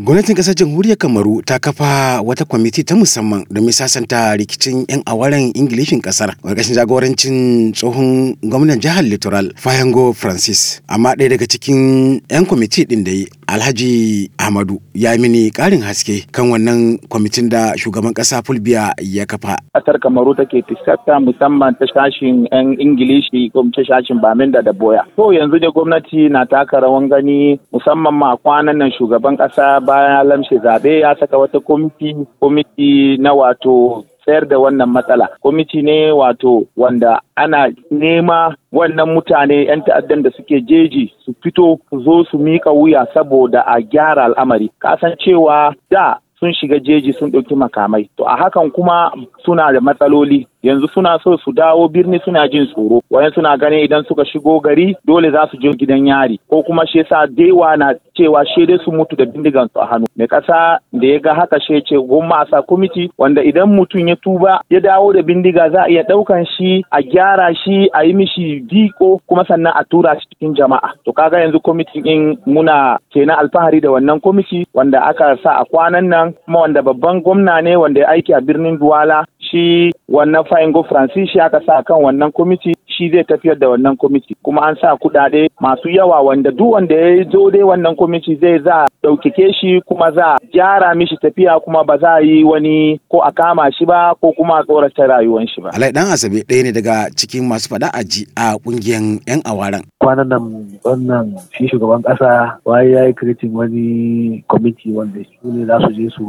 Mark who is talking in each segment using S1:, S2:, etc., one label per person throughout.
S1: Gwamnatin ƙasar jamhuriyar Kamaru ta kafa wata kwamiti ta musamman domin sasanta rikicin 'yan awaren Ingilishin ƙasar ƙarƙashin jagorancin tsohon gwamnan jihar Littoral Fayango Francis. Amma ɗaya daga cikin 'yan kwamiti ɗin da yi Alhaji Ahmadu ya mini ƙarin haske kan wannan kwamitin da shugaban ƙasa Fulbiya ya kafa.
S2: Ƙasar Kamaru take fuskanta musamman ta shashin 'yan Ingilishi ko ta shashin Baminda da Boya. To yanzu da gwamnati na taka rawan gani musamman ma kwanan nan shugaban ƙasa bayan lamshe zaɓe ya saka wata kwamiti kwamiti na wato tsayar da wannan matsala. Kwamiti ne wato wanda ana nema wannan mutane 'yan ta'addan da suke jeji su fito su zo su mika wuya saboda a gyara al'amari. Kasan cewa da sun shiga jeji sun ɗauki makamai. To a hakan kuma suna da matsaloli. Yanzu suna so su dawo birni suna jin tsoro. Wayan suna ganin idan suka shigo gari dole za su je gidan yari. Ko kuma shi yasa dewa na cewa shi dai su mutu da bindigan su a hannu. Mai kasa da ya ga haka shi ce gomma a sa kwamiti wanda idan mutum ya tuba ya dawo da bindiga za a iya ɗaukan shi a gyara shi a yi mishi diko kuma sannan a tura shi cikin jama'a. To kaga yanzu kwamitin in muna kenan alfahari da wannan kwamiti wanda aka sa a kwanan nan kuma wanda babban gwamna ne wanda ya aiki a birnin Duwala shi wannan Faingo Francis shi aka sa kan wannan kwamiti shi zai tafiyar da wannan kwamiti kuma an sa kuɗaɗe masu yawa wanda duk wanda ya zo dai wannan kwamiti zai za ɗaukake shi kuma za gyara mishi tafiya kuma ba za a yi wani ko a kama shi ba ko kuma a tsorata rayuwar shi ba.
S1: Alai dan Asabe ɗaya ne daga cikin masu faɗa aji a ƙungiyar 'yan awaren.
S3: Kwanan nan wannan shi shugaban ƙasa waye ya yi kiritin wani kwamiti wanda su ne za su je su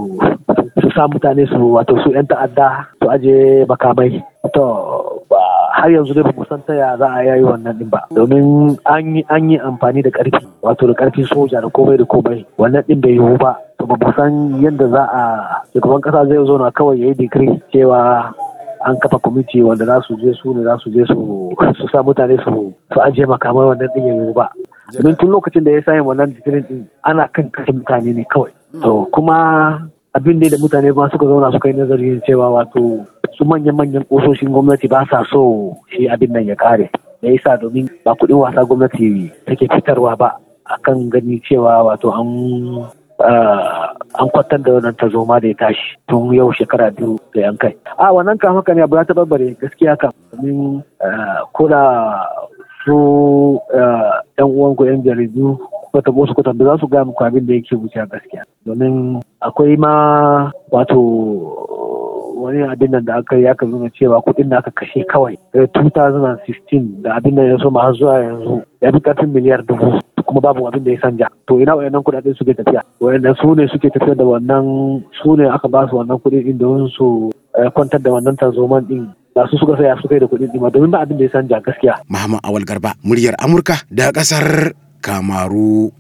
S3: sa mutane su wato su 'yan ta'adda su aje makamai. To ba har yanzu dai ba mu san taya za a yayi wannan din ba. Domin an yi an yi amfani da ƙarfi wato da ƙarfin soja da komai da komai. Wannan din bai yiwu ba. To ba mu san yadda za a shugaban kasa zai zo na kawai yayi digiri cewa an kafa kwamiti wanda za su je su ne za su je su sa mutane su su ajiye makamai. Wannan din ya yiwu ba. Domin tun lokacin da ya sa wannan digirin din ana kan kashe mutane ne kawai. To kuma abin da mutane ba suka zauna suka yi nazari cewa wato su manyan-manyan ƙososhin gwamnati ba sa so shi abin nan ya kare da yasa domin ba kuɗin wasa gwamnati take fitarwa ba akan gani cewa wato an an kwatar da wannan tazoma da ya tashi tun yau shekara biyu da yan kai. A wannan kan haka ne abu ya taɓarɓare gaskiya kan domin ko da su yan uwan ku yan jaridu kuka tabo su kuka za su gaya muku abin da yake wuce gaskiya. Domin akwai ma wato wani abin nan da aka yi aka nuna cewa kuɗin da aka kashe kawai daga 2016 da abin da ya so har zuwa yanzu ya fi ƙarfin miliyar dubu kuma babu abin da ya sanja to ina wayannan kuɗaɗen suke tafiya? Wayannan su ne suke tafiya da wannan su ne aka ba su wannan kuɗi din don su kwantar da wannan tarzoman din ba su suka saya su kai da kuɗin din domin ba abin da ya sanja gaskiya.
S1: Muhammad Awal Garba muryar Amurka da ƙasar Kamaru.